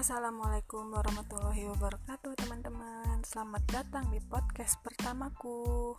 Assalamualaikum warahmatullahi wabarakatuh teman-teman. Selamat datang di podcast pertamaku.